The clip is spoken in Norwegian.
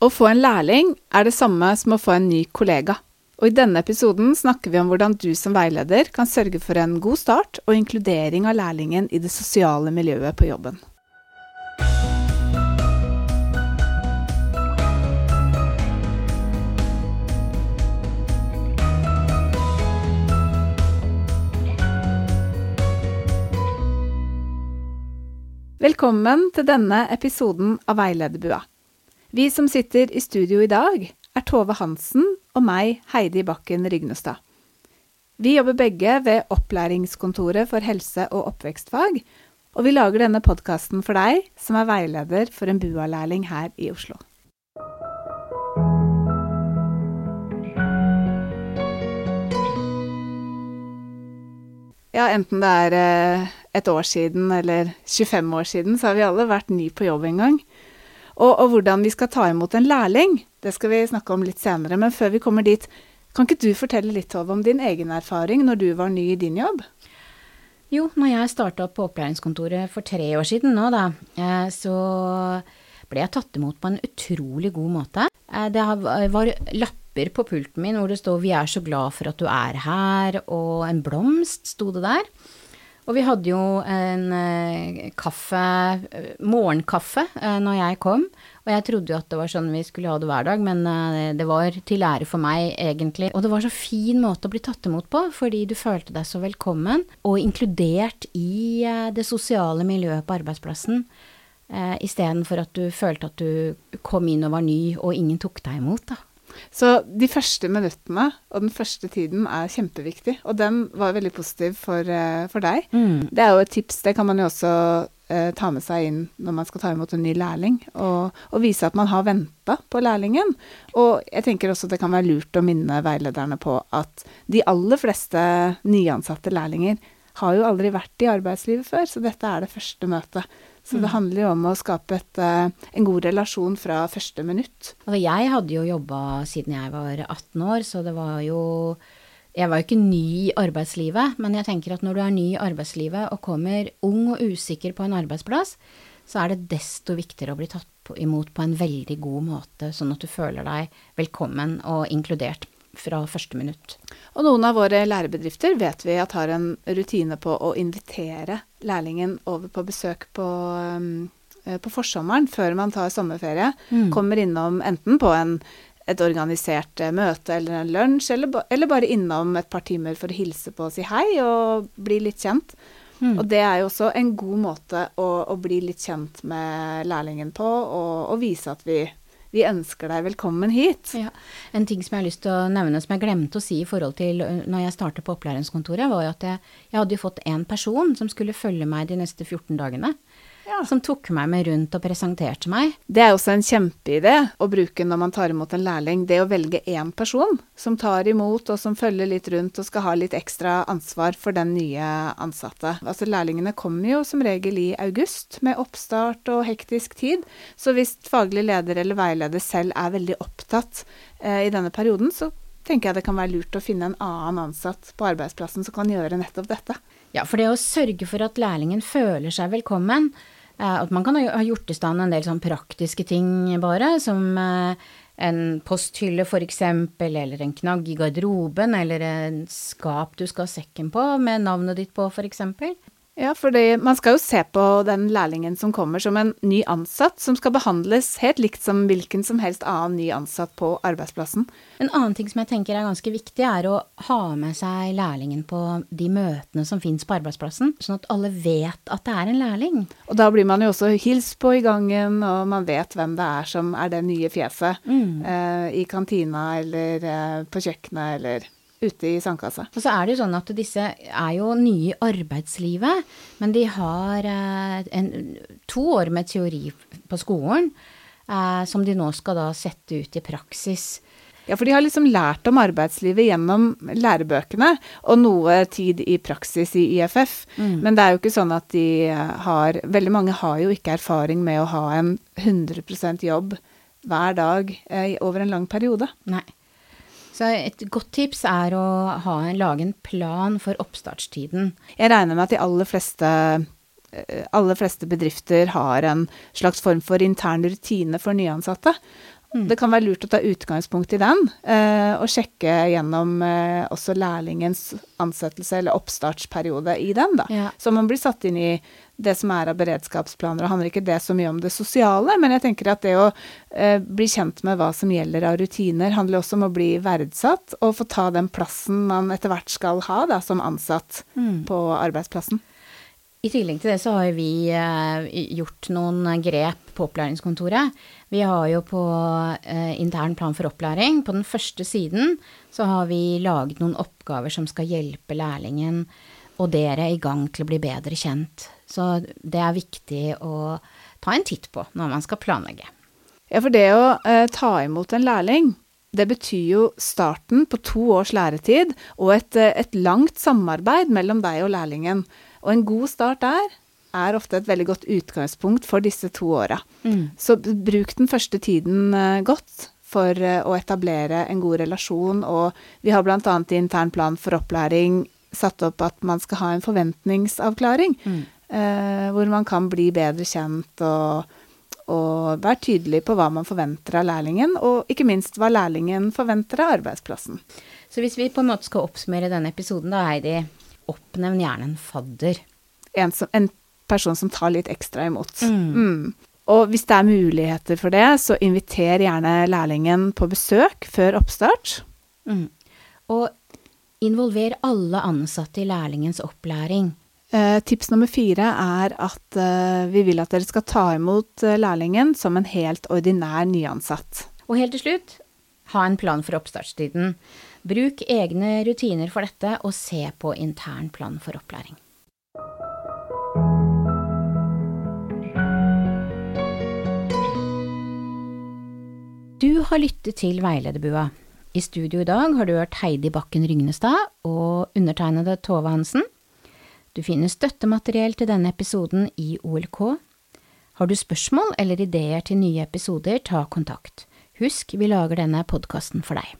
Å få en lærling er det samme som å få en ny kollega. Og I denne episoden snakker vi om hvordan du som veileder kan sørge for en god start og inkludering av lærlingen i det sosiale miljøet på jobben. Velkommen til denne episoden av Veilederbua. Vi som sitter i studio i dag, er Tove Hansen og meg, Heidi Bakken Rygnestad. Vi jobber begge ved Opplæringskontoret for helse- og oppvekstfag, og vi lager denne podkasten for deg som er veileder for en BUA-lærling her i Oslo. Ja, enten det er eh, et år siden eller 25 år siden, så har vi alle vært ny på jobb en gang. Og, og, hvordan vi skal ta imot en lærling, det skal vi snakke om litt senere. Men før vi kommer dit, kan ikke du fortelle litt Tove, om din egen erfaring når du var ny i din jobb? Jo, når jeg starta på opplæringskontoret for tre år siden nå, da, eh, så ble jeg tatt imot på en utrolig god måte. Eh, det var lapper på pulten min hvor det står 'Vi er så glad for at du er her', og en blomst sto det der. Og vi hadde jo en eh, kaffe, eh, morgenkaffe, eh, når jeg kom. Og jeg trodde jo at det var sånn vi skulle ha det hver dag, men det var til ære for meg, egentlig. Og det var så fin måte å bli tatt imot på, fordi du følte deg så velkommen og inkludert i det sosiale miljøet på arbeidsplassen. Istedenfor at du følte at du kom inn og var ny, og ingen tok deg imot, da. Så de første minuttene og den første tiden er kjempeviktig, og den var veldig positiv for, uh, for deg. Mm. Det er jo et tips, det kan man jo også eh, ta med seg inn når man skal ta imot en ny lærling, og, og vise at man har venta på lærlingen. Og jeg tenker også det kan være lurt å minne veilederne på at de aller fleste nyansatte lærlinger har jo aldri vært i arbeidslivet før, så dette er det første møtet. Så det mm. handler jo om å skape et, uh, en god relasjon fra første minutt. Altså, jeg hadde jo jobba siden jeg var 18 år, så det var jo Jeg var jo ikke ny i arbeidslivet, men jeg tenker at når du er ny i arbeidslivet og kommer ung og usikker på en arbeidsplass, så er det desto viktigere å bli tatt imot på en veldig god måte, sånn at du føler deg velkommen og inkludert fra første minutt. Og noen av våre lærebedrifter vet vi at har en rutine på å invitere lærlingen over på besøk på, um, eh, på forsommeren, før man tar sommerferie. Mm. Kommer innom enten på en, et organisert eh, møte eller en lunsj, eller, eller, bare innom et par timer for å hilse på og si hei og bli litt kjent. Mm. Og det er jo også en god måte å, å bli litt kjent med lærlingen på, og, og vise at vi vi ønsker deg velkommen hit. Ja. En ting som jeg har lyst til å nevne, som jeg glemte å si i forhold til når jeg startet på opplæringskontoret, var jo at jeg, jeg hadde jo fått én person som skulle følge meg de neste 14 dagene ja. som tok meg med rundt og presenterte meg. Det er også en kjempeidé å bruke når man tar imot en lærling. Det å velge én person som tar imot og som følger litt rundt og skal ha litt ekstra ansvar for den nye ansatte. Altså Lærlingene kommer jo som regel i august med oppstart og hektisk tid. Så hvis faglig leder eller veileder selv er veldig opptatt eh, i denne perioden, så tenker jeg det kan være lurt å finne en annen ansatt på arbeidsplassen som kan gjøre nettopp dette. Ja, for det å sørge for at lærlingen føler seg velkommen, Eh, at man kan ha gjort i stand en del sånn praktiske ting bare, som eh, en posthylle f.eks., eller en knagg i garderoben, eller en skap du skal ha sekken på med navnet ditt på f.eks. Ja, for man skal jo se på den lærlingen som kommer som en ny ansatt, som skal behandles helt likt som hvilken som helst annen ny ansatt på arbeidsplassen. En annen ting som jeg tenker er ganske viktig, er å ha med seg lærlingen på de møtene som fins på arbeidsplassen, sånn at alle vet at det er en lærling. Og da blir man jo også hilst på i gangen, og man vet hvem det er som er det nye fjeset mm. eh, i kantina eller eh, på kjøkkenet eller ute i sandkassa. Og så er det jo sånn at disse er jo nye i arbeidslivet, men de har eh, en, to år med teori på skolen eh, som de nå skal da sette ut i praksis. Ja, for de har liksom lært om arbeidslivet gjennom lærebøkene, og noe tid i praksis i IFF. Mm. Men det er jo ikke sånn at de har Veldig mange har jo ikke erfaring med å ha en 100% jobb hver dag eh, over en lang periode. Nei. Så et godt tips er å ha lage en plan for oppstartstiden. Jeg regner med at de aller fleste, eh, aller fleste bedrifter har en slags form for intern rutine for nyansatte. Mm. Det kan være lurt å ta utgangspunkt i den, eh, og sjekke gjennom eh, også lærlingens ansettelse eller oppstartsperiode i den, da. Ja. Så man blir satt inn i det som er av beredskapsplaner. og handler ikke det så mye om det sosiale, men jeg tenker at det å eh, bli kjent med hva som gjelder av rutiner, handler også om å bli verdsatt og få ta den plassen man etter hvert skal ha da, som ansatt Mm. på arbeidsplassen. I tillegg til det så har vi eh, gjort noen grep på opplæringskontoret. Vi har jo på eh, intern plan for opplæring, på den første siden, så har vi laget noen oppgaver som skal hjelpe lærlingen og dere i gang til å bli bedre kjent. Så det er viktig å ta en titt på når man skal planlegge. Ja, for det å eh, ta imot en lærling, det betyr jo starten på to års læretid og et, et langt samarbeid mellom deg og lærlingen. Og en god start der er ofte et veldig godt utgangspunkt for disse to åra. Så bruk den første tiden eh, godt for eh, å etablere en god relasjon, og vi har bl.a. i intern plan for opplæring satt opp at man skal ha en forventningsavklaring, eh, hvor man kan bli bedre kjent og, og være tydelig på hva man forventer av lærlingen, og ikke minst hva lærlingen forventer av arbeidsplassen. Så hvis vi på en måte skal oppsummere denne episoden, da, Heidi, oppnevn gjerne en fadder. En, som, en person som tar litt ekstra imot. Mm. Og hvis det er muligheter for det, så inviter gjerne lærlingen på besøk før oppstart. Mm. Og involver alle ansatte i lærlingens opplæring. Eh, tips nummer fire er at eh, vi vil at dere skal ta imot eh, lærlingen som en helt ordinær nyansatt. Og helt til slutt, ha en plan for oppstartstiden. Bruk egne rutiner for dette, og se på intern plan for opplæring. Du har lyttet til Veilederbua. I studio i dag har du hørt Heidi Bakken Rygnestad og undertegnede Tove Hansen. Du finner støttemateriell til denne episoden i OLK. Har du spørsmål eller ideer til nye episoder, ta kontakt. Husk, vi lager denne podkasten for deg.